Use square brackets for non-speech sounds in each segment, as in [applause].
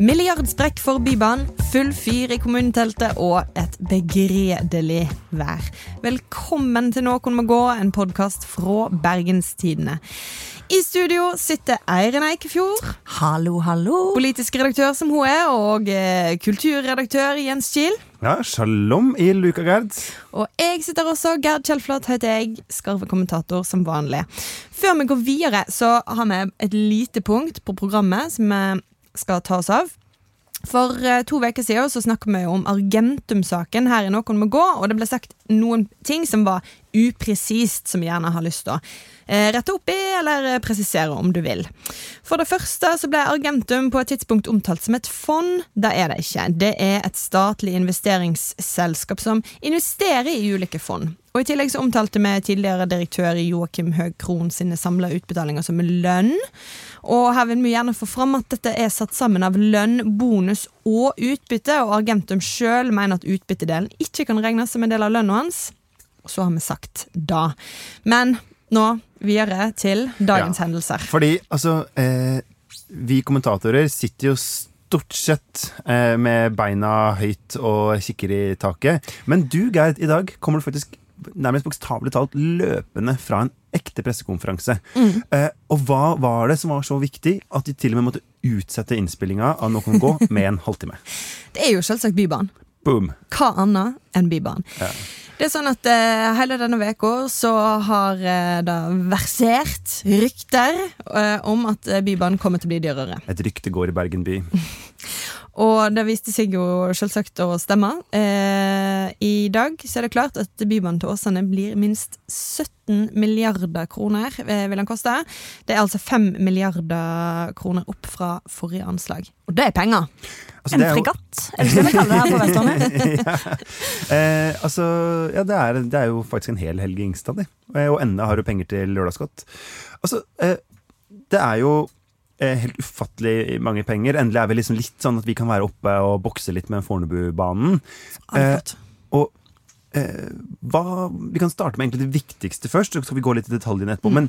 Milliardsprekk for Bybanen, full fyr i kommuneteltet og et begredelig vær. Velkommen til Noen må gå, en podkast fra Bergenstidene. I studio sitter Eirin Eikefjord. Hallo, hallo. Politisk redaktør som hun er, og eh, kulturredaktør Jens Kiel. Ja, shalom i Luka Gerd. Og jeg sitter også, Gerd Kjellflot heter jeg, Skarve kommentator som vanlig. Før vi går videre, så har vi et lite punkt på programmet som vi skal ta oss av. For uh, to uker siden så snakket vi om Argentum-saken her i Noen må gå, og det ble sagt noen ting som var upresist, som vi gjerne har lyst til å uh, rette opp i eller uh, presisere om du vil. For det første så ble Argentum på et tidspunkt omtalt som et fond. Det er det ikke. Det er et statlig investeringsselskap som investerer i ulike fond. Og I tillegg så omtalte vi tidligere direktør Joakim Høeg Krohn sine samla utbetalinger som lønn. Og her vil vi gjerne få fram at dette er satt sammen av lønn, bonus og utbytte, og Argentum sjøl mener at utbyttedelen ikke kan regnes som en del av lønna hans. Så har vi sagt da. Men nå videre til dagens Ja. hendelser. Fordi altså eh, Vi kommentatorer sitter jo stort sett eh, med beina høyt og kikker i taket. Men du, Geir, i dag kommer du faktisk nærmest bokstavelig talt løpende fra en ekte pressekonferanse. Eh, og hva var det som var så viktig at de til og med måtte utsette innspillinga av Noen gå med en halvtime? [laughs] Det er jo selvsagt Bybanen. Boom. Hva annet enn Bybanen? Ja. Det er sånn at uh, Hele denne uka så har uh, det versert rykter uh, om at eh, Bybanen kommer til å bli dyrere. Et rykte går i Bergen by. [laughs] Og det viste seg jo selvsagt å stemme. Eh, I dag så er det klart at Bybanen til Åsane blir minst 17 milliarder kroner. Eh, vil den koste. Det er altså 5 milliarder kroner opp fra forrige anslag. Og det er penger! Altså, En fregatt, eller det vi kaller det her på Vestlandet? [laughs] ja. Eh, altså, ja, det er, det er jo faktisk en hel Helge Ingstad. Eh, Og enda har du penger til lørdagsgodt. Altså, eh, det er jo eh, helt ufattelig mange penger. Endelig er vi liksom litt sånn at vi kan være oppe og bokse litt med Fornebubanen. Eh, og eh, hva, Vi kan starte med egentlig det viktigste først, så skal vi gå litt i detaljene etterpå. Men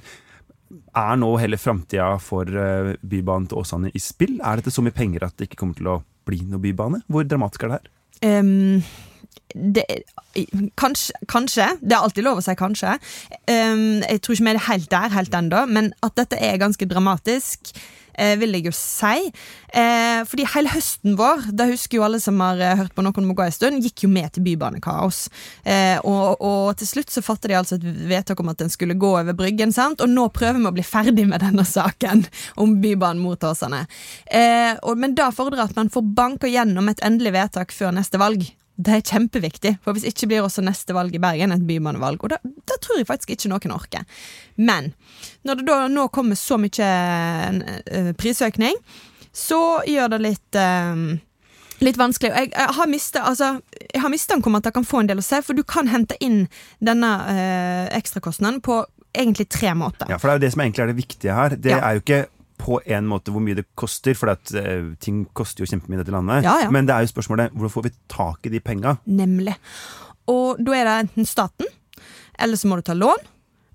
er nå hele framtida for Bybanen til Åsane i spill? Er dette så mye penger at det ikke kommer til å bli noe bybane? Hvor dramatisk er det her? Ehm, det, kanskje, kanskje. Det er alltid lov å si kanskje. Um, jeg tror ikke vi er helt der helt ennå, men at dette er ganske dramatisk. uh, vil jeg jo si. Uh, fordi hele høsten vår, det husker jo alle som har uh, hørt på Noen må gå en stund, gikk jo med til bybanekaos. Og, og til slutt så fattet de altså et vedtak om at den skulle gå over Bryggen, sant? og nå prøver vi å bli ferdig med denne saken om Bybanen mot Åsane. Og, men da fordrer at man får banka gjennom et endelig vedtak før neste valg. Det er kjempeviktig, for hvis ikke blir også neste valg i Bergen et bymannevalg. Og da, da tror jeg faktisk ikke noen orker. Men når det da nå kommer så mye eh, prisøkning, så gjør det litt eh, Litt vanskelig. Jeg, jeg har mista altså, om at det kan få en del å si, for du kan hente inn denne eh, ekstrakostnaden på egentlig tre måter. Ja, for det er jo det som egentlig er det viktige her. Det Ja. er jo ikke på en måte hvor mye det koster, for at, uh, ting koster jo kjempemye i dette landet. Ja, ja. Men det er jo spørsmålet hvordan får vi tak i de penga? Nemlig. Og da er det enten staten, eller så må du ta lån,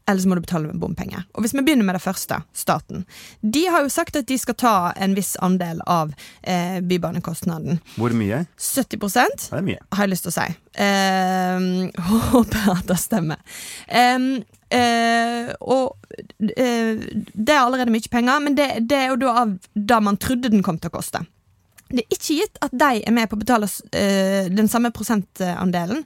eller så må du betale med bompenger. Og hvis vi begynner med det første, staten. De har jo sagt at de skal ta en viss andel av eh, bybanekostnaden. Hvor mye? 70 Ja, det er mye. har jeg lyst til å si. Eh, [laughs] håper at det stemmer. Ehm, eh, og eh, det er allerede mye penger, men det, det er jo da av det man trodde den kom til å koste. Det er ikke gitt at de er med på å betale eh, den samme prosentandelen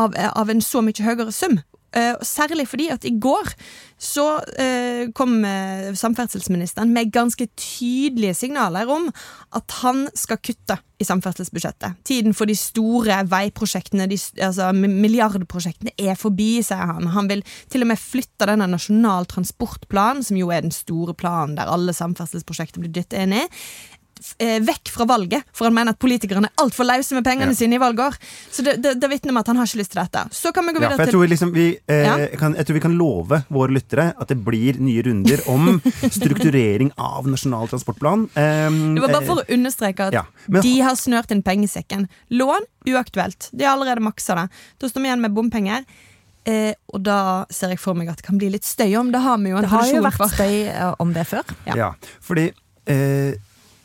av, av en så mye høyere sum. Eh, særlig fordi at i går så eh, kom eh, samferdselsministeren med ganske tydelige signaler om at han skal kutte i samferdselsbudsjettet. Tiden for de store veiprosjektene, de, altså milliardprosjektene, er forbi, sier han. Han vil til og med flytte denne Nasjonal transportplan, som jo er den store planen der alle samferdselsprosjekter blir dyttet inn i vekk fra valget, for han mener at politikerne er altfor lause med pengene Ja. sine i valgår. Så det, det, det vitner om at han har ikke lyst til dette. Så kan vi gå videre ja, jeg til tror, liksom vi, eh, Ja. kan, jeg tror vi kan love våre lyttere at det blir nye runder om [laughs] strukturering av Nasjonal transportplan. Um, Det var bare for å understreke at ja, men- de har snørt inn pengesekken. Lån uaktuelt. De har allerede maksa det. Da står vi igjen med bompenger. Eh, og da ser jeg for meg at det kan bli litt støy om. Det har vi jo en Det har jo vært for. støy eh, om det før. Ja. Ja, fordi eh,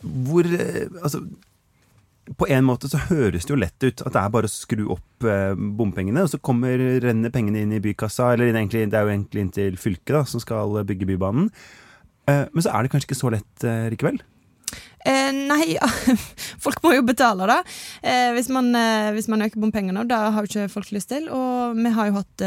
hvor eh, Altså på en måte så høres det jo lett ut at det er bare å skru opp eh, bompengene, og så kommer, renner pengene inn i bykassa, eller egentlig, det er jo egentlig inn til fylket da, som skal bygge Bybanen. Eh, men så er det kanskje ikke så lett likevel? Eh, nei, ja. [laughs] folk må jo betale, da. Eh, hvis, man, eh, hvis man øker bompengene, da har jo ikke folk lyst til. Og vi har jo hatt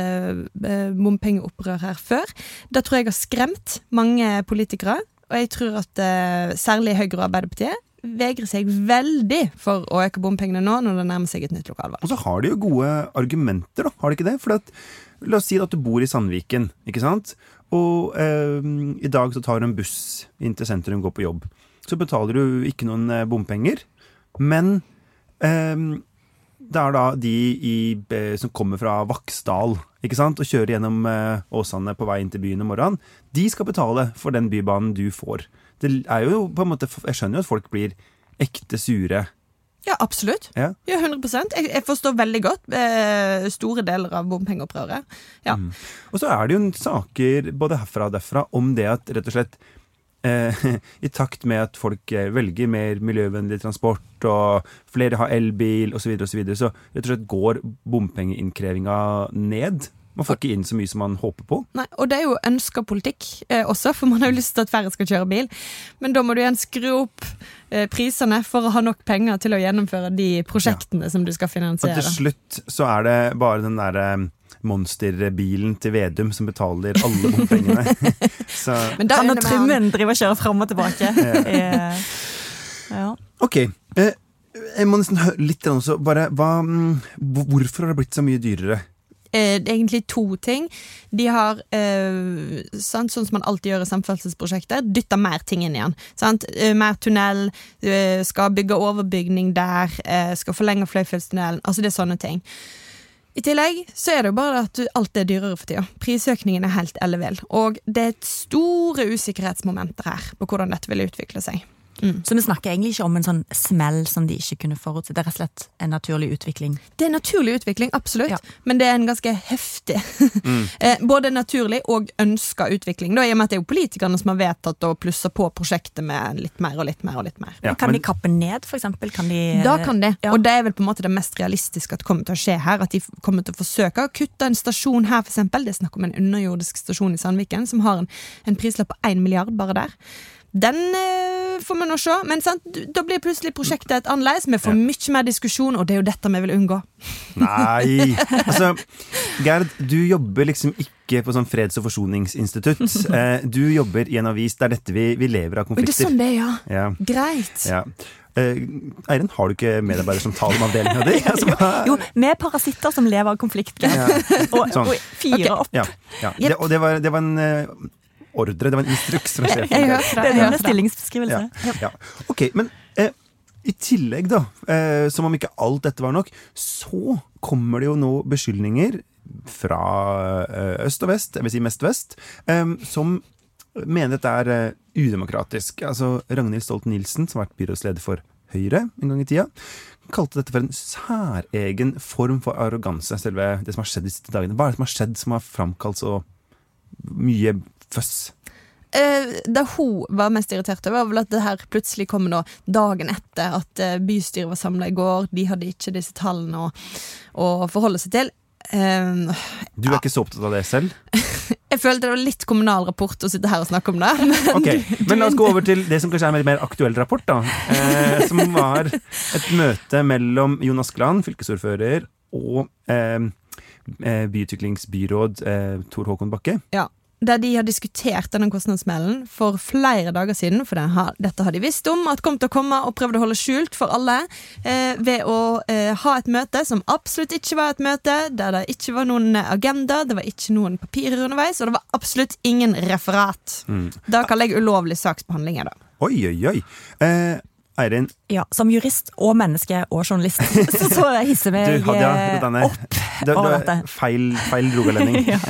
bompengeopprør her før. Da tror jeg har skremt mange politikere. Og jeg tror at eh, særlig Høyre og Arbeiderpartiet vegrer seg veldig for å øke bompengene nå når det nærmer seg et nytt lokalvalg. Og så har de jo gode argumenter, da. Har de ikke det? For at, la oss si at du bor i Sandviken, ikke sant. Og eh, i dag så tar du en buss inn til sentrum, går på jobb. Så betaler du ikke noen eh, bompenger. Men eh, det er da de i, eh, som kommer fra Vaksdal ikke sant? og kjører gjennom eh, Åsane på vei inn til byen om morgenen. De skal betale for den bybanen du får. Det er jo på en måte, Jeg skjønner jo at folk blir ekte sure. Ja, absolutt. Ja. Ja, 100 jeg, jeg forstår veldig godt eh, store deler av bompengeopprøret. Ja. Mm. Og så er det jo saker både herfra og derfra om det at rett og slett [laughs] I takt med at folk eh, velger mer miljøvennlig transport, og flere har elbil osv., så, videre, og så, videre, så rett og slett går bompengeinnkrevinga ned. Man får ikke inn så mye som man håper på. Nei, og det er jo ønska politikk eh, også, for man har jo lyst til at færre skal kjøre bil. Men da må du igjen skru opp eh, prisene for å ha nok penger til å gjennomføre de prosjektene som du skal Og finansiere. til slutt så er det bare den derre monsterbilen til Vedum som betaler alle bompengene. [laughs] så Men da Han og unner Trymmen driver og kjører fram og tilbake. [laughs] ja. ja. ok. Eh, jeg må nesten høre litt også. Bare, hva, mm, hvorfor har det blitt så mye dyrere? eh, det er egentlig to ting. De har, eh, sant, sånn som man alltid gjør i samferdselsprosjekter, dytta mer ting inn igjen. Sant? Eh, mer tunnel, skal bygge overbygning der, skal forlenge Fløyfjellstunnelen. Altså det er sånne ting. I tillegg så er det jo bare at alt er dyrere for tida. Prisøkningen er helt ellevill. Og det er store usikkerhetsmomenter her på hvordan dette vil utvikle seg. Så vi snakker egentlig ikke om en sånn smell som de ikke kunne forutse. Det er rett og slett en naturlig utvikling. Det er naturlig utvikling, absolutt, Ja. men det er en ganske heftig [laughs] eh, Både naturlig og ønska utvikling. Da, I og med at det er jo politikerne som har vedtatt å plusse på prosjektet med litt mer og litt mer. og litt mer. Ja, kan men- de kappe ned, for eksempel? Kan de, Da kan de, Ja. og det er vel på en måte det mest realistiske at kommer til å skje her. At de kommer til å forsøke å kutte en stasjon her, for eksempel. Det er snakk om en underjordisk stasjon i Sandviken som har en, en prislapp på én milliard bare der. Den eh, får vi nå se, men sant? da blir plutselig prosjektet et annerledes. Vi får mye mer diskusjon, og det er jo dette vi vil unngå. Nei [laughs] Altså, Gerd, du jobber liksom ikke på sånn freds- og forsoningsinstitutt. [laughs] Eh, du jobber i en avis. Det er dette vi, vi lever av konflikter. det er sånn det er, ja. Ja, Greit. ja. Eh, Eirin, har du ikke medarbeider som taler om avdelinga di? [laughs] Altså, Jo, vi er parasitter som lever av konflikt. Ja. Og, Sånn. og fyrer opp. Ja, ja. Det, og det var, det var en eh, ordre, det var en instruks fra [laughs] sjefen. Jeg hørte Det det. er en stillingsbeskrivelse. Ja, ja. Ok, men eh, i tillegg, da, eh, som om ikke alt dette var nok, så kommer det jo nå beskyldninger fra eh, øst og vest, jeg vil si mest vest, eh, som mener dette er eh, udemokratisk. Altså Ragnhild Stolt-Nielsen, som har vært byrådsleder for Høyre en gang i tida, kalte dette for en særegen form for arroganse, selve det som har skjedd de siste dagene. Hva er det som har skjedd som har framkalt så mye føss? Eh, det hun var mest irritert over, var vel at det her plutselig kom nå dagen etter at eh, bystyret var samla i går. De hadde ikke disse tallene å, å forholde seg til. Eh, Du er ikke så opptatt av det selv? [laughs] jeg følte det var litt kommunal rapport å sitte her og snakke om det. Men [laughs] Ok, Men la oss gå over til det som kanskje er en mer aktuell rapport. da eh, Som var et møte mellom Jon Askeland, fylkesordfører, og eh, byutviklingsbyråd eh, Tor Håkon Bakke. ja, der de har diskutert denne kostnadsmellen for flere dager siden, for dette har de visst om at kom til å komme, og prøvde å holde skjult for alle, eh, ved å eh, ha et møte som absolutt ikke var et møte, der det ikke var noen agenda, det var ikke noen papirer underveis, og det var absolutt ingen referat. Da kaller jeg ulovlig saksbehandling. da. Oi, oi, oi. Eh, Eirin, Ja, Som jurist og menneske og journalist [laughs] så, så hisser meg du Hadia, eh, denne, opp. du, du over er dette. feil, feil rogalending. [laughs] ja.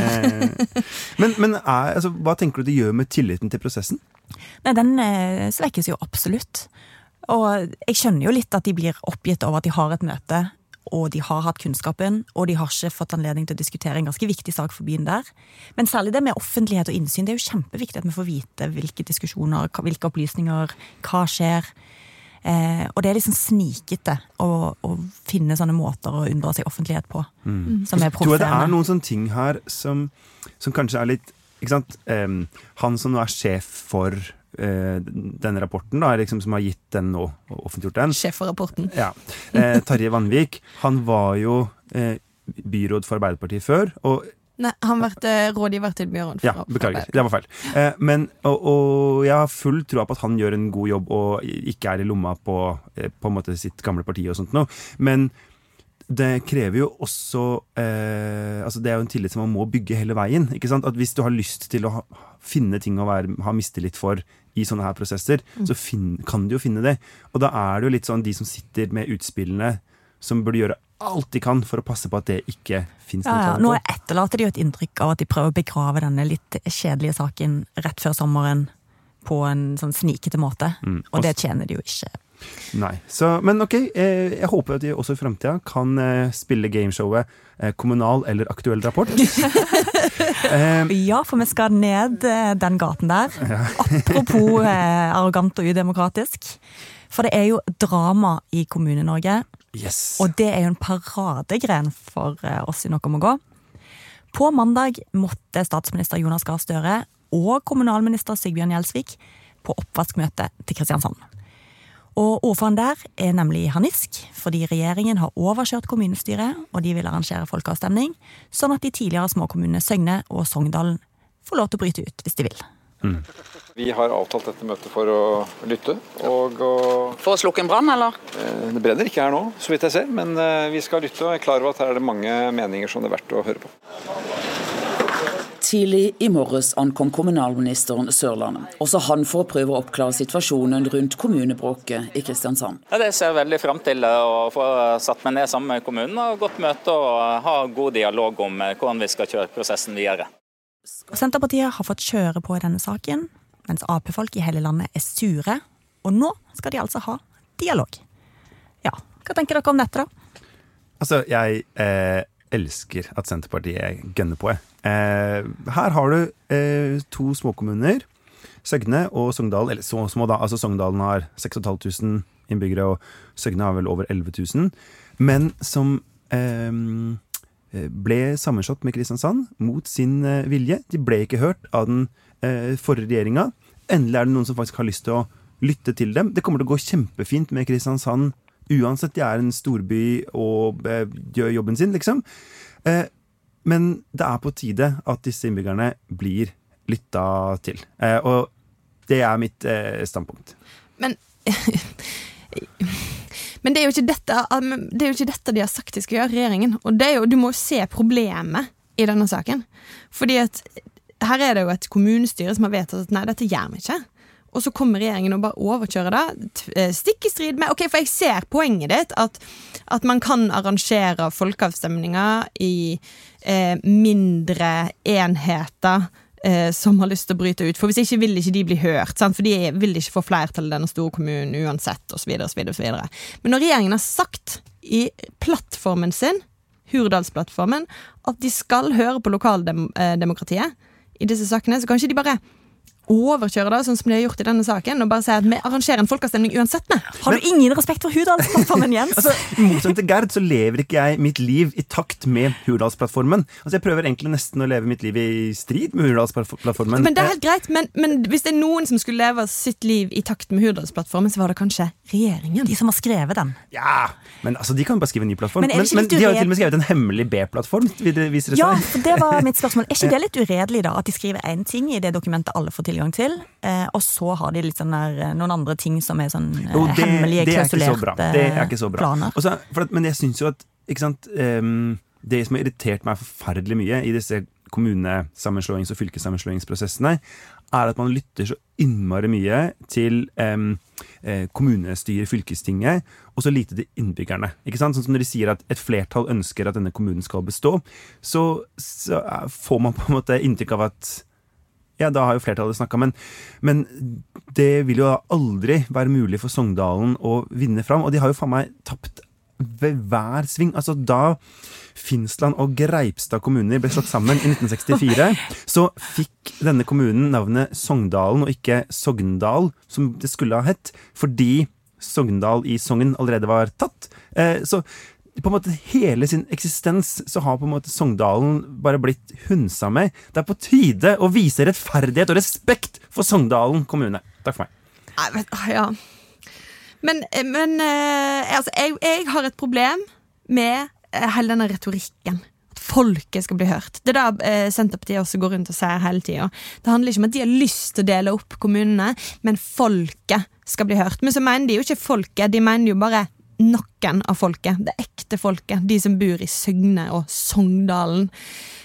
men men er, altså, hva tenker du det gjør med tilliten til prosessen? Nei, den eh, svekkes jo absolutt. Og jeg skjønner jo litt at de blir oppgitt over at de har et møte, og de har hatt kunnskapen, og de har ikke fått anledning til å diskutere en ganske viktig sak for byen der. Men særlig det med offentlighet og innsyn. Det er jo kjempeviktig at vi får vite hvilke diskusjoner, hvilke opplysninger, hva skjer. Eh, og det er liksom snikete å, å, finne sånne måter å unndra seg offentlighet på. Mm. Som er Tror det er noen sånne ting her som, som kanskje er litt ikke sant? Um, han som nå er sjef for uh, denne rapporten, da, liksom, som har gitt den nå, offentliggjort den Sjef for rapporten. Ja. Eh, Tarjei Vanvik, han var jo eh, byråd for Arbeiderpartiet før. og Nei, han har vært rådgiver til Bjørn. Ja, beklager. Det var feil. Eh, men, og, og, jeg har full tro på at han gjør en god jobb og ikke er i lomma på, på en måte sitt gamle parti og sånt noe. Men det krever jo også eh, altså Det er jo en tillit som man må bygge hele veien. ikke sant? At Hvis du har lyst til å ha, finne ting å være, ha mistillit for i sånne her prosesser, mm. så fin, kan du jo finne det. Og da er det jo litt sånn de som sitter med utspillene, som burde gjøre alt de kan for å passe på at det ikke fins ja, ja. Nå etterlater de jo et inntrykk av at de prøver å begrave denne litt kjedelige saken rett før sommeren på en sånn snikete måte, mm. og det tjener de jo ikke Nei. Så, men ok, eh, jeg håper at de også i framtida kan eh, spille gameshowet eh, Kommunal eller Aktuell rapport. [laughs] ja, for vi skal ned den gaten der. [laughs] Apropos arrogant og udemokratisk. For det er jo drama i Kommune-Norge. Yes. Og det er jo en paradegren for oss i Noe må gå. På mandag måtte statsminister Jonas Gahr Støre og kommunalminister Sigbjørn Gjelsvik på oppvaskmøte til Kristiansand. Og ordføreren der er nemlig harnisk, fordi regjeringen har overkjørt kommunestyret, og de vil arrangere folkeavstemning, sånn at de tidligere småkommunene Søgne og Sogndalen får lov til å bryte ut hvis de vil. Mm. Vi har avtalt dette møtet for å lytte og å For å slukke en brann, eller? Eh, det brenner ikke her nå, så vidt jeg ser, men eh, vi skal lytte og er klar over at her er det mange meninger som det er verdt å høre på. Tidlig i morges ankom kommunalministeren Sørlandet. Også han for å prøve å oppklare situasjonen rundt kommunebråket i Kristiansand. Ja, det ser jeg veldig fram til å få satt meg ned sammen med kommunen og godt møte og ha god dialog om eh, hvordan vi skal kjøre prosessen videre. Senterpartiet har fått kjøre på i denne saken, mens Ap-folk i hele landet er sure. Og nå skal de altså ha dialog. Ja, hva tenker dere om dette, da? Altså, jeg eh, elsker at Senterpartiet gønner på. Eh, her har du eh, to småkommuner. Søgne og Sogndal, eller så små da, altså Sogndalen har 6500 innbyggere, og Søgne har vel over 11 000. Men som eh, ble sammenslått med Kristiansand mot sin eh, vilje. De ble ikke hørt av den eh, forrige regjeringa. Endelig er det noen som faktisk har lyst til å lytte til dem. Det kommer til å gå kjempefint med Kristiansand Uansett, de er en storby og eh, gjør jobben sin, liksom. Eh, men det er på tide at disse innbyggerne blir lytta til. Eh, og det er mitt standpunkt. Men [laughs] Men det er, dette, det er, jo ikke dette, de har sagt de skal gjøre, regjeringen. Og jo, du må jo se problemet i denne saken. Fordi at her er det jo et kommunestyre som har vedtatt at nei, dette gjør vi ikke og så kommer regjeringen og bare overkjører det. Eh, stikk i strid med Ok, for jeg ser poenget ditt, at, at man kan arrangere folkeavstemninger i eh, mindre enheter eh, som har lyst til å bryte ut. For hvis ikke vil ikke de bli hørt, sant? for de vil ikke få flertall i denne store kommunen uansett, osv. Men når regjeringen har sagt i plattformen sin, Hurdalsplattformen, at de skal høre på lokaldemokratiet eh, i disse sakene, så kan ikke de bare overkjøre det, sånn som de har gjort i denne saken, og bare si at vi arrangerer en folkeavstemning uansett. Med. Har du ingen respekt for Hurdalsplattformen, [laughs] Jens? altså, I motsetning til Gerd så lever ikke jeg mitt liv i takt med Hurdalsplattformen. Altså, Jeg prøver egentlig nesten å leve mitt liv i strid med Hurdalsplattformen. Men det er helt greit, men, men hvis det er noen som skulle leve sitt liv i takt med Hurdalsplattformen, så var det kanskje regjeringen. De som har skrevet den. Ja, men altså, de kan bare skrive en ny plattform. Men, men, men de har jo til og med skrevet en hemmelig B-plattform. Ja, det var mitt spørsmål. Er ikke [laughs] det litt uredelig, da? At de skriver én ting i det dokumentet alle får tilgang til, eh, og så har de sånn der, eh, noen andre ting som er sånn eh, jo, det, hemmelige, klausulerte det er ikke så bra. planer. Også, at, men jeg syns jo at sant, um, Det som har irritert meg forferdelig mye i disse kommunesammenslåings- og fylkessammenslåingsprosessene, er at man lytter så innmari mye til um, kommunestyret, fylkestinget, og så lite til innbyggerne. Ikke sant? Sånn som Når de sier at et flertall ønsker at denne kommunen skal bestå, så, så får man på en måte inntrykk av at ja, da har jo flertallet snakka, men, men, det vil jo aldri være mulig for Sogndalen å vinne fram. Og de har jo faen meg tapt ved hver sving. Altså da Finnsland og Greipstad kommuner ble slått sammen i 1964, så fikk denne kommunen navnet Sogndalen og ikke Sogndal, som det skulle ha hett, fordi Sogndal i Sogn allerede var tatt. Eh, så på en måte hele sin eksistens så har på en måte Sogndalen bare blitt hunsa med. Det er på tide å vise rettferdighet og respekt for Sogndalen kommune. Takk for meg. Nei, vet, ah, ja. Men, men eh, altså, jeg, jeg har et problem med eh, hele denne retorikken. At folket skal bli hørt. Det er det eh, Senterpartiet også går rundt og sier hele tida. Det handler ikke om at de har lyst til å dele opp kommunene, men folket skal bli hørt. Men så mener de jo ikke folket, de mener jo bare noen av folket. Det ekte folket. De som bor i Søgne og Sogndalen.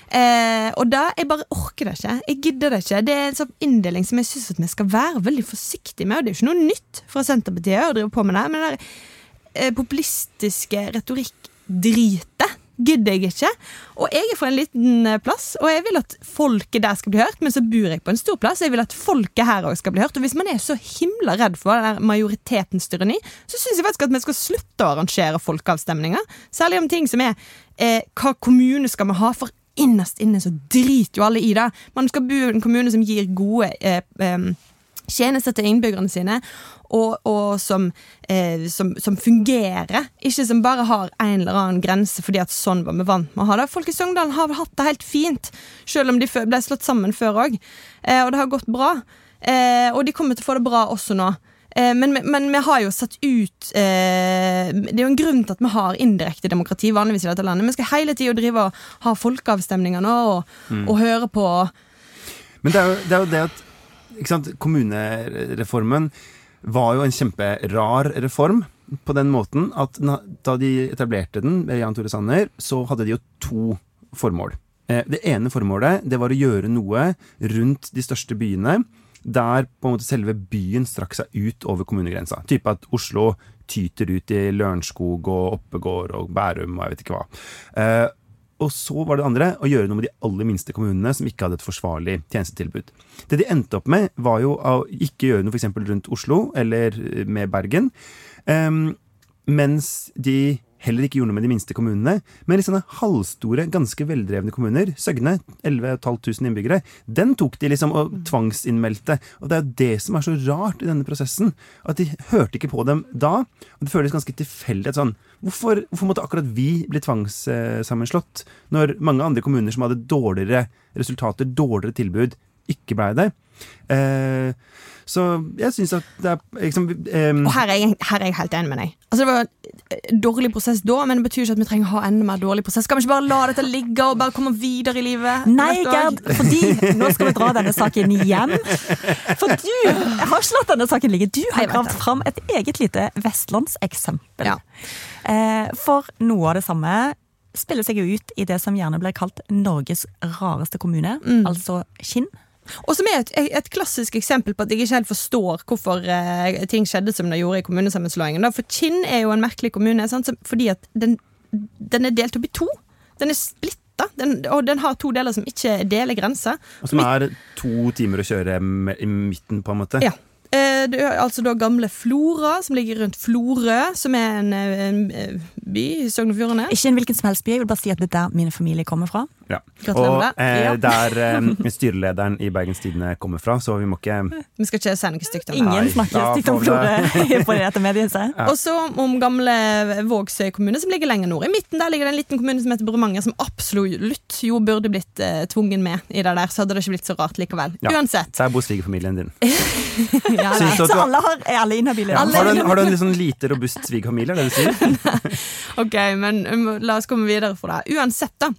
Eh, og da, Jeg bare orker det ikke. Jeg gidder det ikke. Det er en sånn inndeling som jeg syns vi skal være veldig forsiktige med. Og det er jo ikke noe nytt fra Senterpartiet å drive på med det. Men det der eh, populistiske retorikkdritet gidder jeg ikke. Og jeg er fra en liten eh, plass, og jeg vil at folket der skal bli hørt. Men så bor jeg på en stor plass, og jeg vil at folket her òg skal bli hørt. Og hvis man er så himla redd for den majoritetens tyranni, så syns jeg faktisk at vi skal slutte å arrangere folkeavstemninger. Særlig om ting som er eh, hva kommune skal vi ha. For innerst inne så driter jo alle i det. Man skal bo i en kommune som gir gode eh, eh, tjenester til innbyggerne sine, og, og som, eh, som, som, fungerer. Ikke som bare har en eller annen grense fordi at sånn var vi vant med å ha det. Folk i Sogndalen har hatt det helt fint, selv om de ble slått sammen før òg. Eh, og det har gått bra. Eh, og de kommer til å få det bra også nå. Eh, men, men, vi har jo satt ut eh, Det er jo en grunn til at vi har indirekte demokrati vanligvis i dette landet. Vi skal hele tida drive og ha folkeavstemninger nå og, mm. og høre på Men det er jo det, er jo det at Kommunereformen var jo en kjemperar reform på den måten at da de etablerte den med Jan Tore Sanner, så hadde de jo to formål. Eh, det ene formålet det var å gjøre noe rundt de største byene der på en måte selve byen strakk seg ut over kommunegrensa. Type at Oslo tyter ut i Lørenskog og Oppegård og Bærum og jeg vet ikke hva. Eh, og så var det andre å gjøre noe med de aller minste kommunene som ikke hadde et forsvarlig tjenestetilbud. Det de endte opp med, var jo å ikke gjøre noe f.eks. rundt Oslo eller med Bergen. um, mens de heller ikke gjorde noe med de minste kommunene. Men i sånne halvstore, ganske veldrevne kommuner, Søgne, 11 500 innbyggere, den tok de liksom og tvangsinnmeldte. Og det er jo det som er så rart i denne prosessen. At de hørte ikke på dem da. Og det føles ganske tilfeldig sånn hvorfor, hvorfor, måtte akkurat vi bli tvangssammenslått, når mange andre kommuner som hadde dårligere resultater, dårligere tilbud, ikke blei det? Eh, så jeg syns at det er liksom um Og her er, jeg, her er, jeg, helt enig med deg. Altså Det var en dårlig prosess da, men det betyr ikke at vi trenger å ha enda mer dårlig prosess. Skal vi ikke bare la dette ligge og bare komme videre i livet? Nei, Gerd, fordi nå skal vi dra denne saken hjem. For du jeg har ikke latt denne saken ligge. Du har gravd fram et eget lite vestlandseksempel. Ja. Eh, for noe av det samme spiller seg jo ut i det som gjerne blir kalt Norges rareste kommune, mm. altså Kinn. Og som er et, et, klassisk eksempel på at jeg ikke helt forstår hvorfor eh, ting skjedde som det gjorde i kommunesammenslåingen. For Kinn er jo en merkelig kommune sant? fordi at den, den, er delt opp i to. Den er splitta, og den har to deler som ikke deler grenser. Og som er to timer å kjøre i midten, på en måte? Ja. Eh, det er altså da gamle Flora, som ligger rundt Florø, som er en, en by i Sogn og Fjordane. Ikke en hvilken som helst by, jeg vil bare si at det er der min familie kommer fra. Ja. Og eh, der eh, [laughs] styrelederen i Bergens Tidende kommer fra, så vi må ikke Vi skal ikke si noe stygt om det. Ingen snakker stygt om Florø på dette mediet. Ja. Og så om gamle Vågsøy kommune, som ligger lenger nord. I midten der ligger det en liten kommune som heter Bremanger, som absolutt jo burde blitt eh, tvungen med i det der. Så hadde det ikke blitt så rart likevel. Ja. Uansett. Der bor svigerfamilien din. [laughs] ja, så alle har, er alle inhabile? Ja. Har, du har du en liksom lite robust svigerfamilie, er det du sier? [laughs] ok, men um, la oss komme videre for det. Uansett, da.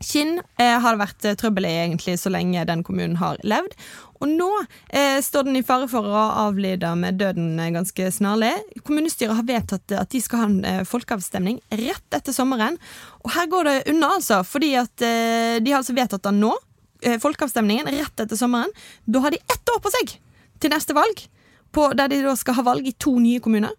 Kinn eh, har det vært eh, trøbbel i egentlig så lenge den kommunen har levd. Og nå eh, står den i fare for å avlide med døden eh, ganske snarlig. Kommunestyret har vedtatt at de skal ha en eh, folkeavstemning rett etter sommeren. Og her går det unna, altså, fordi at eh, de har altså vedtatt den nå. folkeavstemningen rett etter sommeren. Da har de ett år på seg til neste valg, på, der de da skal ha valg i to nye kommuner.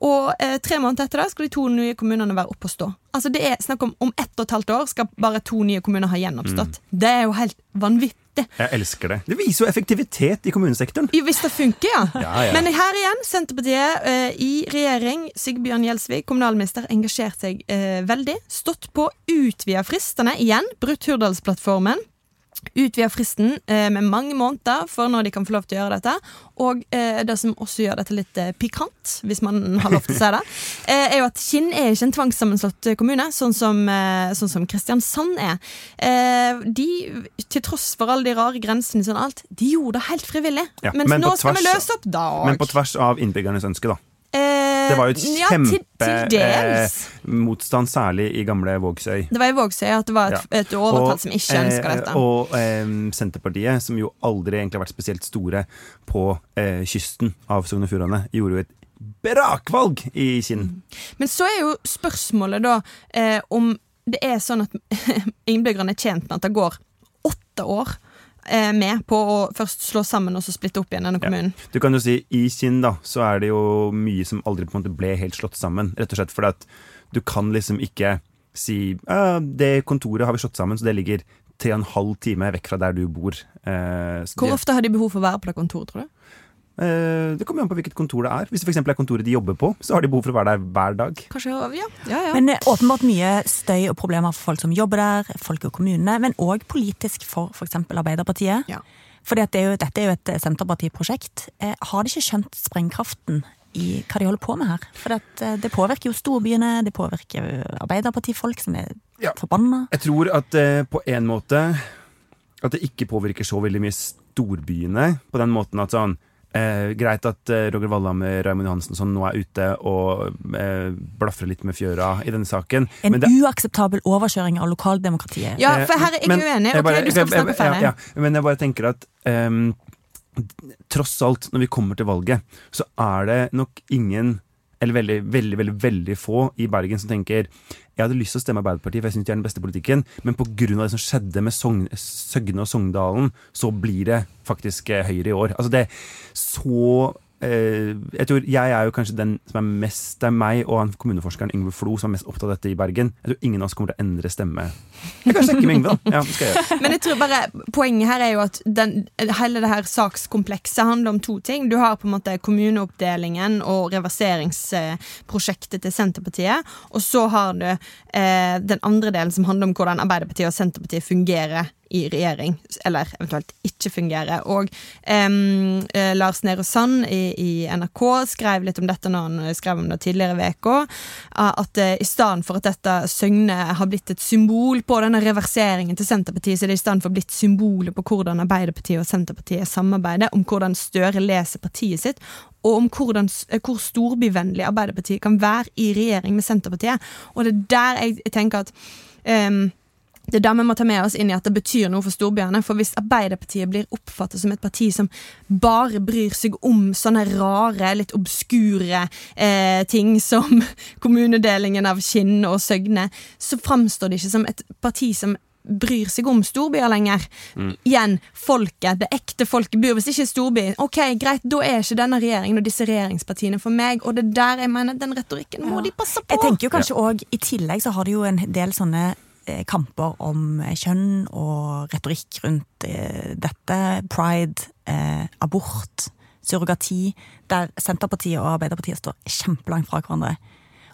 Og eh, tre måneder etter det skal de to nye kommunene være oppe og stå. Altså det er snakk om Om ett og et halvt år skal bare to nye kommuner ha gjenoppstått. Det er jo helt vanvittig. Jeg elsker det. Det viser jo effektivitet i kommunesektoren. Jo, hvis det funker, ja. [laughs] Ja, ja. Men her igjen, Senterpartiet eh, i regjering, Sigbjørn Gjelsvik, kommunalminister, engasjert seg eh, veldig. Stått på utvida fristene igjen. Brutt Hurdalsplattformen. Utvida fristen eh, med mange måneder for når de kan få lov til å gjøre dette. Og eh, det som også gjør dette litt eh, pikant, hvis man har lov til å si det, [laughs] eh, er jo at Kinn er ikke en tvangssammenslått kommune, sånn som, sånn som Kristiansand er. Eh, de, til tross for alle de rare grensene, sånn alt, de gjorde det helt frivillig. Ja, men på nå skal vi løse opp da Men på tvers av innbyggernes ønske, da. Eh, Det var jo et ja, til, til særlig i gamle Vågsøy. Det var i Vågsøy at det var et, Ja. et overtall som ikke ønska eh, dette. Og eh, Senterpartiet, som jo aldri egentlig har vært spesielt store på eh, kysten av Sogn og Fjordane, gjorde jo et brakvalg i Kinn. Men så er jo spørsmålet da eh, om det er sånn at [laughs] innbyggerne er tjent med at det går åtte år eh, med på å først slå sammen og så splitte opp igjen denne kommunen. Du kan jo si I Kinn da, så er det jo mye som aldri på en måte ble helt slått sammen. Rett og slett fordi at du kan liksom ikke si «Ja, det kontoret har vi slått sammen, så det ligger tre og en halv time vekk fra der du bor. Eh, Hvor ofte har de behov for å være på det kontoret, tror du? Eh, det kommer jo an på hvilket kontor det er. Hvis det for eksempel er kontoret de jobber på, så har de behov for å være der hver dag. Kanskje, ja, ja, ja. Men eh, åpenbart mye støy og problemer for folk som jobber der, folk og kommunene, men òg politisk for f.eks. Arbeiderpartiet. Ja. Fordi at det er dette er jo et Senterpartiprosjekt. Eh, har de ikke skjønt sprengkraften i hva de holder på med her? For at, eh, det påvirker jo storbyene, det påvirker jo Arbeiderpartifolk som er Ja. forbanna. Jeg tror at eh, på en måte At det ikke påvirker så veldig mye storbyene. På den måten at sånn eh, Greit at eh, Roger Wallhammer Raymond Johansen sånn, nå er ute og eh, blafrer litt med fjøra i denne saken. En Men det- uakseptabel overkjøring av lokaldemokratiet. ja, Eh, for her er jeg men uenig. jeg Ok, bare- du skal få snakke ferdig. ja, ja, men jeg bare tenker at ehm, tross alt, når vi kommer til valget, så er det nok ingen eller veldig, veldig, veldig, veldig få i Bergen som tenker jeg hadde lyst til å stemme Arbeiderpartiet, for jeg syns de er den beste politikken, men pga. det som skjedde med Sogn, Søgne og Sogndalen, så blir det faktisk eh, Høyre i år. Altså det er så jeg tror jeg er jo kanskje den som er mest Det er meg og han kommuneforskeren Yngve Flo som er mest opptatt av dette i Bergen. Jeg tror ingen av oss kommer til å endre stemme. Jeg kan sjekke med Yngve, da. Ja, jeg. Men jeg tror bare poenget her er jo at den, hele det her sakskomplekset handler om to ting. Du har på en måte kommuneoppdelingen og reverseringsprosjektet til Senterpartiet. Og så har du eh, den andre delen som handler om hvordan Arbeiderpartiet og Senterpartiet fungerer i regjering, eller eventuelt ikke fungerer. Og eh, Lars Nehru Sand i, i NRK skrev litt om dette når han skrev om det tidligere i uka. At eh, i stedet for at dette Søgne har blitt et symbol på denne reverseringen til Senterpartiet, så er det i stedet for blitt symbolet på hvordan Arbeiderpartiet og Senterpartiet samarbeider, om hvordan Støre leser partiet sitt, og om hvordan, eh, hvor storbyvennlig Arbeiderpartiet kan være i regjering med Senterpartiet. Og det er der jeg tenker at em, det er det vi må ta med oss inn i at det betyr noe for storbyene. For hvis Arbeiderpartiet blir oppfattet som et parti som bare bryr seg om sånne rare, litt obskure eh, ting som [laughs] kommunedelingen av Kinn og Søgne, så framstår det ikke som et parti som bryr seg om storbyer lenger. Igjen, folket, det ekte folket bor hvis ikke i storby. Ok, greit, da er ikke denne regjeringen og disse regjeringspartiene for meg. Og det er der jeg mener den retorikken må de passe på. Jeg tenker jo kanskje også, I tillegg så har det jo en del sånne kamper om eh, kjønn og retorikk rundt eh, dette. Pride, eh, abort, surrogati. Der Senterpartiet og Arbeiderpartiet står kjempelangt fra hverandre.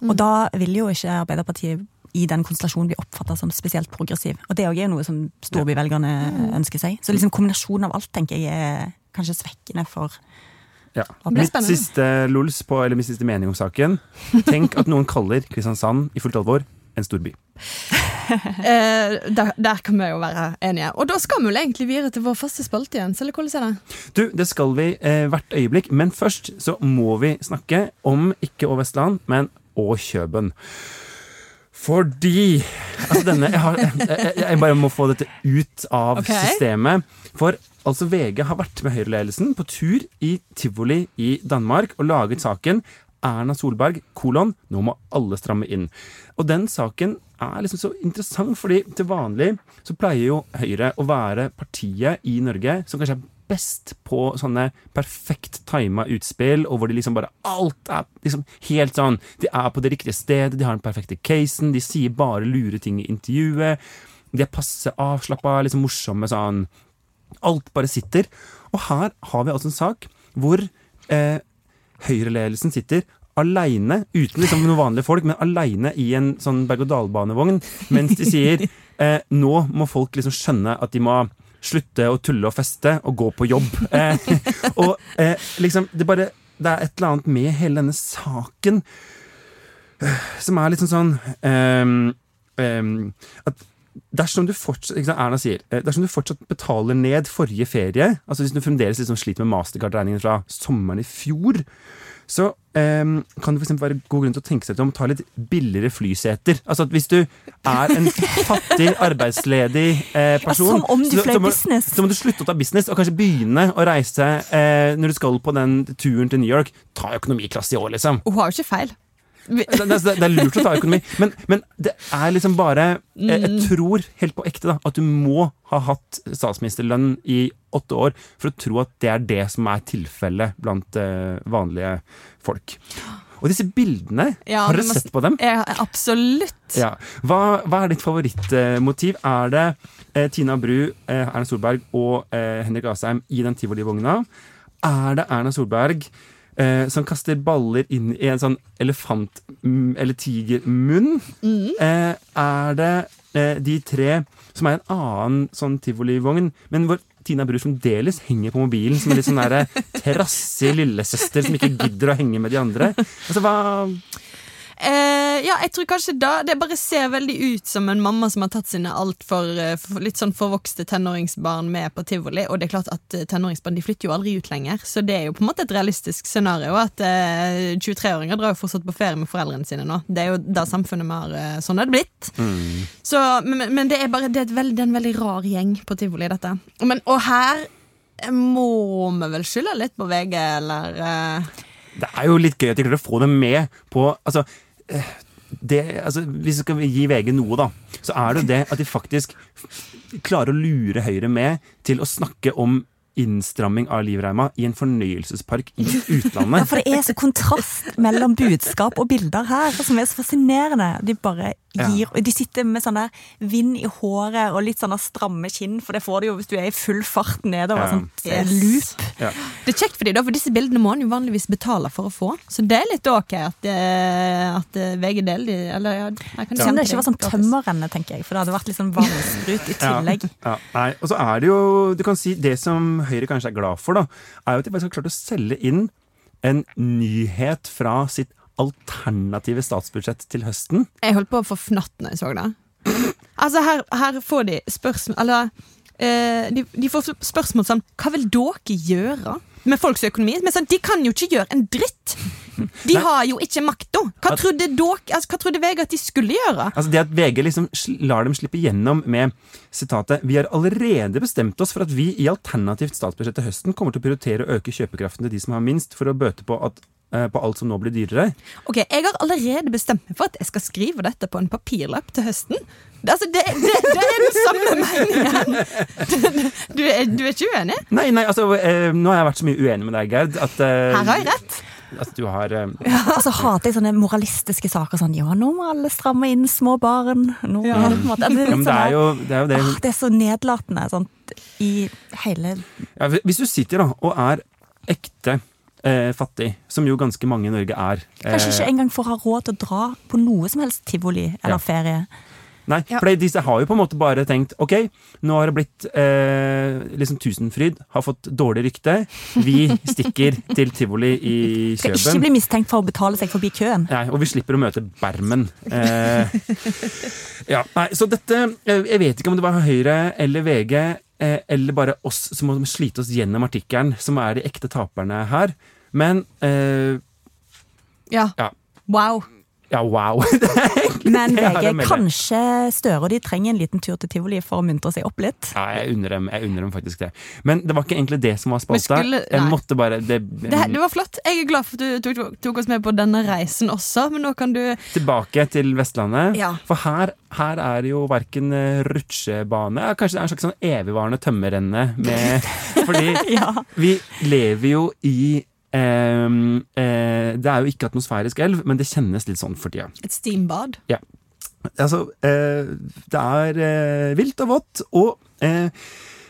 Og da vil jo ikke Arbeiderpartiet i den konstellasjonen bli oppfatta som spesielt progressiv. Og det er jo noe som storbyvelgerne ønsker seg. Så liksom kombinasjonen av alt tenker jeg er kanskje svekkende for Ja. Mitt siste lols på, eller min siste mening om saken. Tenk at noen kaller Kristiansand i fullt alvor en storby. [laughs] Eh, der, der kan vi jo være enige. Og da skal vi vel egentlig videre til vår faste spalte igjen. Eller hvordan er det? Du, det skal vi eh, hvert øyeblikk, men først så må vi snakke om ikke Å Vestland, men Å Kjøben. Fordi Altså denne jeg, har, jeg, jeg bare må få dette ut av okay. systemet. For altså VG har vært med Høyre-ledelsen på tur i tivoli i Danmark og laget saken Erna Solberg, kolon, nå må alle stramme inn. Og den saken er liksom så interessant, fordi til vanlig så pleier jo Høyre å være partiet i Norge som kanskje er best på sånne perfekt tima utspill, og hvor de liksom bare Alt er liksom helt sånn De er på det riktige stedet, de har den perfekte casen, de sier bare lure ting i intervjuet. De er passe avslappa, liksom morsomme sånn Alt bare sitter. Og her har vi altså en sak hvor eh, høyreledelsen sitter aleine, uten liksom noen vanlige folk, men aleine i en sånn berg-og-dal-banevogn, mens de sier [laughs] eh, nå må folk liksom skjønne at de må slutte å tulle og feste og gå på jobb. Eh, og eh, liksom, det bare Det er et eller annet med hele denne saken eh, som er litt sånn sånn ehm, ehm, At dersom du fortsatt ikke sant, Erna sier eh, dersom du fortsatt betaler ned forrige ferie, altså hvis du fremdeles liksom sliter med mastercard-regningen fra sommeren i fjor, så um, kan det eksempel være god grunn til å tenke seg til om å ta litt billigere flyseter. Altså at hvis du er en fattig, arbeidsledig eh, person som om du så- så må- business. Så må du slutte å ta business, og kanskje begynne å reise eh, når du skal på den turen til New York. Ta økonomiklasse i år, liksom. Hun har jo ikke feil. Det, det, det er lurt å ta økonomi, men, men det er liksom bare Jeg, jeg tror helt på ekte da at du må ha hatt statsministerlønn i åtte år for å tro at det er det som er tilfellet blant uh, vanlige folk. Og disse bildene, Ja, har dere sett på dem? Ja, absolutt. Ja. Hva, hva er ditt favorittmotiv? Er det eh, Tina Bru, eh, Erna Solberg og eh, Henrik Asheim i den tivolivogna? Er det Erna Solberg eh, som kaster baller inn i en sånn elefant- mm, eller tigermunn? Eh, er det eh, de tre som er en annen sånn tivolivogn, men hvor Tina Bru fremdeles henger på mobilen som en litt sånn [laughs] trassig lillesøster som ikke gidder å henge med de andre? Altså, hva Eh, ja, jeg tror kanskje da Det bare ser veldig ut som en mamma som har tatt sine alt for, eh, litt sånn forvokste tenåringsbarn med på tivoli. Og det er klart at eh, tenåringsbarn de flytter jo aldri ut lenger, så det er jo på en måte et realistisk scenario. At eh, 23-åringer drar jo fortsatt på ferie med foreldrene sine nå. Det er jo da samfunnet vi har eh, Sånn er det blitt. Så, men, men det er bare det er, et veldig, det er en veldig rar gjeng på tivoli, dette. Men, og her må vi vel skylde litt på VG, eller eh, Det er jo litt gøy at de klarer å få dem med på Altså, det, altså hvis vi skal gi VG noe, da, så er det det at de faktisk klarer å lure Høyre med til å snakke om innstramming av livreima i en fornøyelsespark i [laughs] utlandet. Ja, for det er så kontrast mellom budskap og bilder her, som er så fascinerende. De bare Ja. gir De sitter med sånn der vind i håret og litt sånn stramme kinn, for det får de jo hvis du er i full fart nedover. Ja. Sånn eh, Yes. loop. Ja. Det er kjekt for dem, da, for disse bildene må han jo vanligvis betale for å få. Så det er litt ok at, eh, at eh, VG deler de. Eller ja, jeg kan det kjenne ikke var sånn tømmerrenne, tenker jeg, for det hadde vært litt sånn vannsprut i tillegg. Ja, nei, og så er det jo Du kan si Det som Høyre kanskje er glad for, da, er jo at de faktisk har klart å selge inn en nyhet fra sitt alternative statsbudsjett til høsten. Jeg holdt på å få fnatt når jeg så det. Altså, her, her får de spørsmål Eller eh, de, de får spørsmål som Hva vil dere gjøre med folks økonomi? Men sånn, de kan jo ikke gjøre en dritt! De Nei. har jo ikke makta! Hva, altså, hva trodde VG at de skulle gjøre? Altså Det at VG liksom lar dem slippe gjennom med sitatet Vi har allerede bestemt oss for at vi i alternativt statsbudsjett til høsten kommer til å prioritere å øke kjøpekraften til de som har minst, for å bøte på, at, på alt som nå blir dyrere. Ok, Jeg har allerede bestemt meg for at jeg skal skrive dette på en papirlapp til høsten. Det, altså, det, det, det er den samme meningen! Du, er, du er ikke uenig? Nei, nei, altså eh, Nå har jeg vært så mye uenig med deg, Gerd, at, eh, Her har jeg rett. at du har eh, Og så hater jeg sånne moralistiske saker sånn Ja, nå må alle stramme inn små barn. Nå er det på en måte altså, det, er ja, men sånn det er jo det, er jo det. Ah, det er så nedlatende sånt, i hele Ja, Hvis du sitter da og er ekte eh, fattig, som jo ganske mange i Norge er Kanskje eh, ikke engang får ha råd til å dra på noe som helst tivoli eller Ja. ferie. Nei, Ja. for disse har jo på en måte bare tenkt Ok, nå har det blitt eh, liksom Tusenfryd, har fått dårlig rykte. Vi [laughs] stikker til tivoli i Skal ikke bli mistenkt for å betale seg forbi køen. Nei, og vi slipper å møte Bermen. Eh, [laughs] ja, nei, så dette eh, Jeg vet ikke om det var Høyre eller VG eh, eller bare oss som må slite oss gjennom artikkelen, som er de ekte taperne her. Men eh, Ja. Ja. Wow. Ja, wow! [laughs] Men VG, kanskje Støre og de trenger en liten tur til tivoli for å muntre seg opp litt? Ja, jeg unner dem, jeg unner dem faktisk det. Men det var ikke egentlig det som var spalta. Jeg måtte bare det, Det, det var flott. Jeg er glad for at du tok, tok oss med på denne reisen også, men nå kan du Tilbake til Vestlandet. Ja. For her, her er det jo verken eh, rutsjebane Kanskje det er en slags sånn evigvarende tømmerrenne med [laughs] Fordi Ja. vi lever jo i eh, Det er jo ikke atmosfærisk elv, men det kjennes litt sånn for tida. Et steambad. Altså, eh, det er eh, vilt og vått, og eh,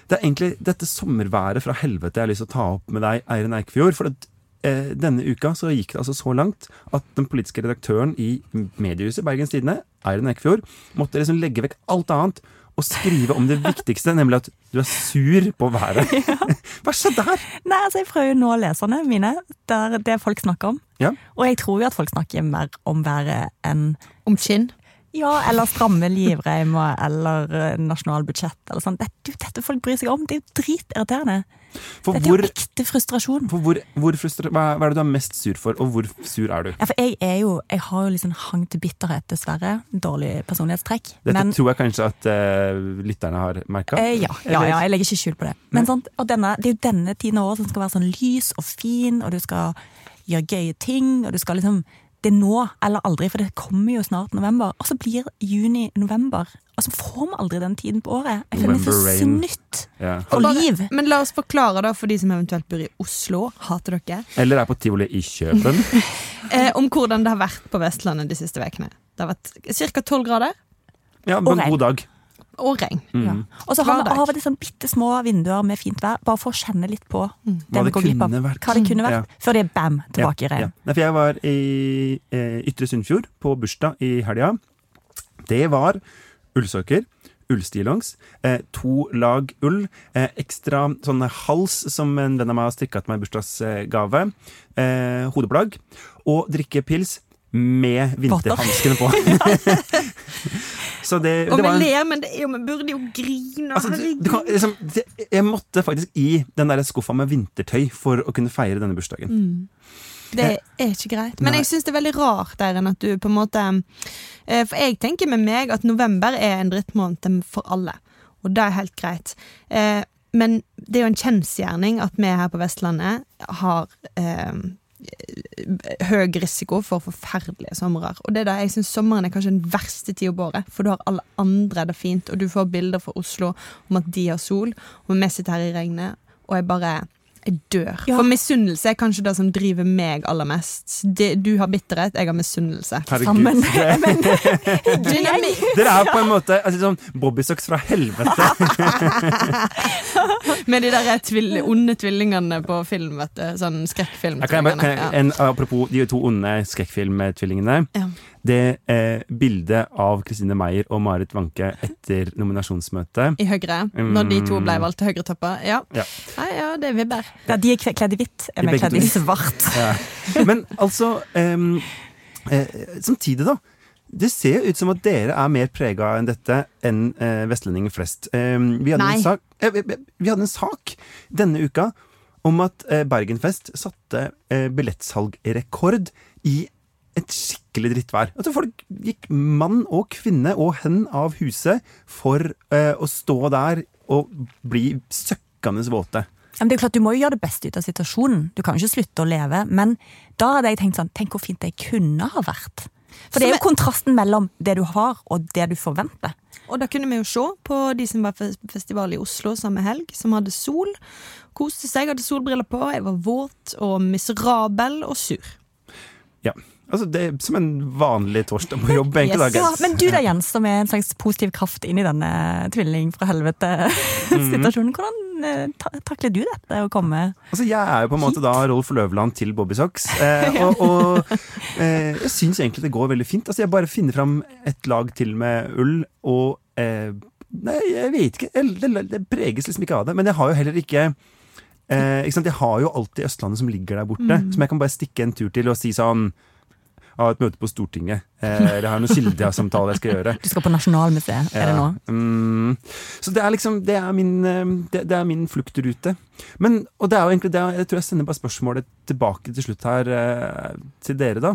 det er egentlig dette sommerværet fra helvete jeg har lyst til å ta opp med deg, Eirin Eikefjord. For at, eh, denne uka så gikk det altså så langt at den politiske redaktøren i mediehuset Bergens Tidende, Eirin Eikefjord, måtte liksom legge vekk alt annet og skrive om det viktigste, nemlig at du er sur på været. [laughs] Hva skjedde her? Nei, altså Jeg prøver jo nå leserne mine, der det folk snakker om. Ja. Og jeg tror jo at folk snakker mer om været enn Om kinn. Ja, eller stramme livreimer eller eh, nasjonalbudsjett eller sånn. Dette, dette folk bryr seg om. Det er jo dritirriterende. For Dette er jo ekte frustrasjon. for hvor, hvor frustra- hva, er det du er mest sur for, og hvor sur er du? Ja, for jeg er jo Jeg har jo liksom hang til bitterhet, dessverre. Dårlig personlighetstrekk. Dette Men tror jeg kanskje at uh, lytterne har merka. Uh, ja, ja, ja, jeg legger ikke skjul på det. Men sånt, denne, det er jo denne tiden av året som skal være sånn lys og fin, og du skal gjøre gøye ting, og du skal liksom Det er nå eller aldri, for det kommer jo snart november. Og så blir juni-november. Og så får vi aldri den tiden på året. Jeg føler meg så snytt yeah. for Bare- liv. Men la oss forklare da for de som eventuelt bor i Oslo, hater dere, Eller er på tivoli i Kjøpen. [laughs] eh, om hvordan det har vært på Vestlandet de siste ukene. Det har vært ca. 12 grader Ja, på Og en regn. god dag. Og regn. Ja. Og så har vi av og sånn bitte små vinduer med fint vær, bare for å kjenne litt på det Hva vi det går glipp av. Hva det kunne vært. Ja. Før det er bam, tilbake i regn. ja. For jeg var i eh, Ytre Sunnfjord på bursdag i helga. Det var ullsokker, ullstillongs, eh, to lag ull, eh, ekstra sånn hals som en venn av meg har strikka til meg i bursdagsgave, eh, hodeplagg, og drikke pils med vinterhanskene på. [laughs] [laughs] Så det, Og det vi ler, men det er jo, vi burde jo grine. Altså, du, du kan, liksom, jeg måtte faktisk i den der skuffa med vintertøy for å kunne feire denne bursdagen. Det er ikke greit. Men Nei. jeg syns det er veldig rart Eiren, at du på en måte eh, For jeg tenker med meg at november er en drittmåned for alle. Og det er helt greit. Eh, Men det er jo en kjensgjerning at vi her på Vestlandet har eh, høy risiko for forferdelige somre. Og det er da jeg syns sommeren er kanskje den verste tida på året. For du har alle andre det fint, og du får bilder fra Oslo om at de har sol, og vi sitter her i regnet, og jeg bare jeg dør. Ja. For misunnelse er kanskje det som driver meg aller mest. Det, du har bitterhet, jeg har misunnelse. Sammen. [laughs] Dynamikk! [laughs] Dere er på en måte altså, sånn bobbysocks fra helvete. [laughs] Med de der tvil onde tvillingene på film, vet du. Sånn skrekkfilm. Jeg kan jeg kan jeg, en, apropos de to onde skrekkfilmtvillingene. Ja. Det eh, bildet av Kristine Meyer og Marit Wanke etter nominasjonsmøtet I Høyre. Når de to ble valgt til Høyre-topper. Ja. Ja. Nei, ja, det er vibber. Ja, de er kledd i hvitt, er vi begge kledd i svart. Ja. Men altså eh, eh, Samtidig, da. Det ser ut som at dere er mer prega enn dette enn eh, vestlendinger flest. Ehm, vi, hadde Nei. en sak, eh, vi, vi hadde en sak denne uka om at eh, Bergenfest satte eh, billettsalgrekord i et skikkelig drittvær. Altså Folk gikk mann og kvinne og hen av huset for eh, å stå der og bli søkkende våte. Ja, men det er klart, Du må jo gjøre det beste ut av situasjonen. Du kan jo ikke slutte å leve. Men da hadde jeg tenkt sånn Tenk hvor fint det kunne ha vært. For det er jo kontrasten mellom det du har, og det du forventer. Og da kunne vi jo se på de som var på festival i Oslo samme helg, som hadde sol. Koste seg, hadde solbriller på. Jeg var våt og miserabel og sur. Ja, altså Det er som en vanlig torsdag på jobb. Yes. Ja, men du da, Jens, som er en slags positiv kraft inn i denne tvilling fra helvete-situasjonen. [laughs] Hvordan eh, ta takler du dette å komme Altså, jeg er jo på en måte da Rolf Løvland til Bobby Socks. [laughs] Eh, og og eh, jeg syns egentlig det går veldig fint. Altså, Jeg bare finner fram et lag til med ull, og eh, Nei, jeg vet ikke. Det, det, preges liksom ikke av det. Men jeg har jo heller ikke eh, ikke sant? Jeg har jo alltid Østlandet som ligger der borte, som jeg kan bare stikke en tur til og si sånn Har et møte på Stortinget. Eh, jeg har noen kildesamtale jeg skal gjøre. Du skal på Nasjonalmuseet, er det nå? Ja. Mm. Så det er liksom Det er min, eh, det, det er min fluktrute. Men, og det er jo egentlig det Jeg tror jeg sender bare spørsmålet tilbake til slutt her eh, til dere, da.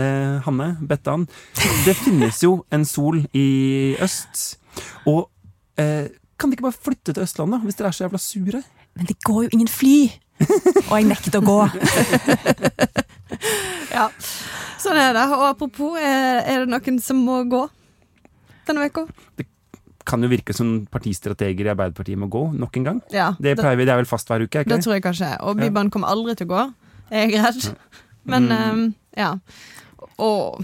eh, Hanne, Bettan. Det finnes jo en sol i øst. Og eh, kan de ikke bare flytte til Østlandet hvis dere er så jævla sure? Men det går jo ingen fly! Og jeg nekter å gå. [laughs] [laughs] Ja, sånn er det. Og apropos, er, er det noen som må gå denne uka? Kan jo virke som partistrateger i Arbeiderpartiet må gå nok en gang. Ja, Det pleier vi, det er vel fast hver uke? ikke det det? tror jeg kanskje. Og Bybanen kommer aldri til å gå, er jeg redd. [laughs] Men Mm. um, ja. Og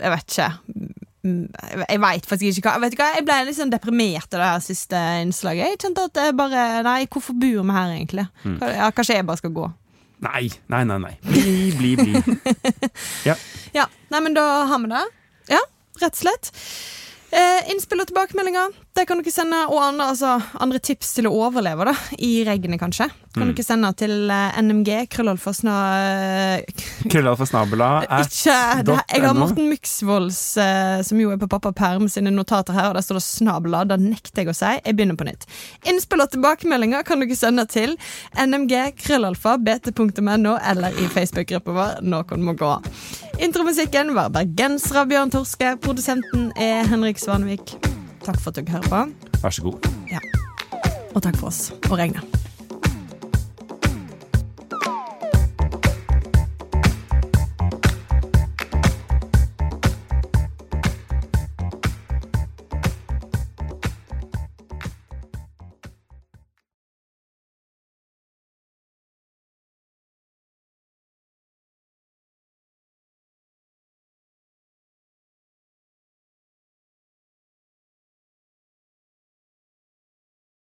jeg vet ikke. Jeg veit faktisk ikke hva. Vet du hva? Jeg ble litt sånn deprimert av det her siste innslaget. Jeg kjente at jeg bare Nei, hvorfor bor vi her, egentlig? Mm. Ja, kanskje jeg bare skal gå. Nei, nei, nei. nei. Bli, bli, bli. [laughs] Ja, ja. nei, men da har vi det. Ja, rett og slett. Eh, innspill og tilbakemeldinger Det kan dere sende, og andre, altså, andre tips til å overleve da i regnet, kanskje. Kan Mm. dere sende til eh, NMG, krøllalfasna [laughs] Krøllalfa snabela Ikke det, Jeg har Morten Myksvolds, eh, som jo er på Pappa Perm sine notater her, og der står det 'snabela'. Det nekter jeg å si. Jeg begynner på nytt. Innspill og tilbakemeldinger kan dere sende til nmg, krøllalfa, bt.no, eller i Facebook-gruppa vår Noen må gå. Intromusikken var bergensere Bjørn Torske. Produsenten er Henrik Svanvik. Takk for at dere hører på, Vær så god. og takk for oss og regnet.